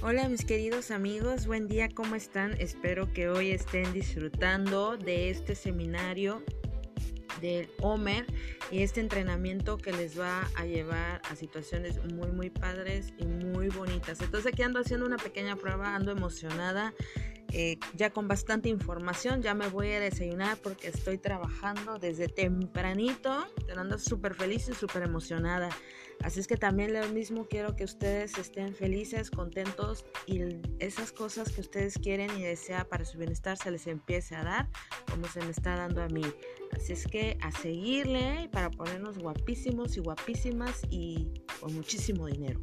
Hola mis queridos amigos, buen día, ¿cómo están? Espero que hoy estén disfrutando de este seminario del Homer y este entrenamiento que les va a llevar a situaciones muy muy padres y muy bonitas. Entonces aquí ando haciendo una pequeña prueba, ando emocionada eh, ya con bastante información. Ya me voy a desayunar porque estoy trabajando desde tempranito, ando súper feliz y súper emocionada. Así es que también lo mismo quiero que ustedes estén felices, contentos y esas cosas que ustedes quieren y desean para su bienestar se les empiece a dar como se me está dando a mí. Así es que a seguirle para ponernos guapísimos y guapísimas y con muchísimo dinero.